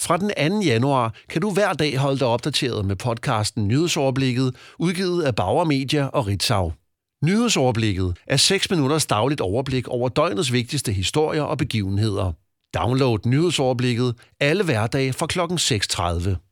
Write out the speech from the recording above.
Fra den 2. januar kan du hver dag holde dig opdateret med podcasten Nyhedsoverblikket, udgivet af Bauer Media og Ritzau. Nyhedsoverblikket er 6 minutters dagligt overblik over døgnets vigtigste historier og begivenheder. Download nyhedsoverblikket alle hverdage fra kl. 6.30.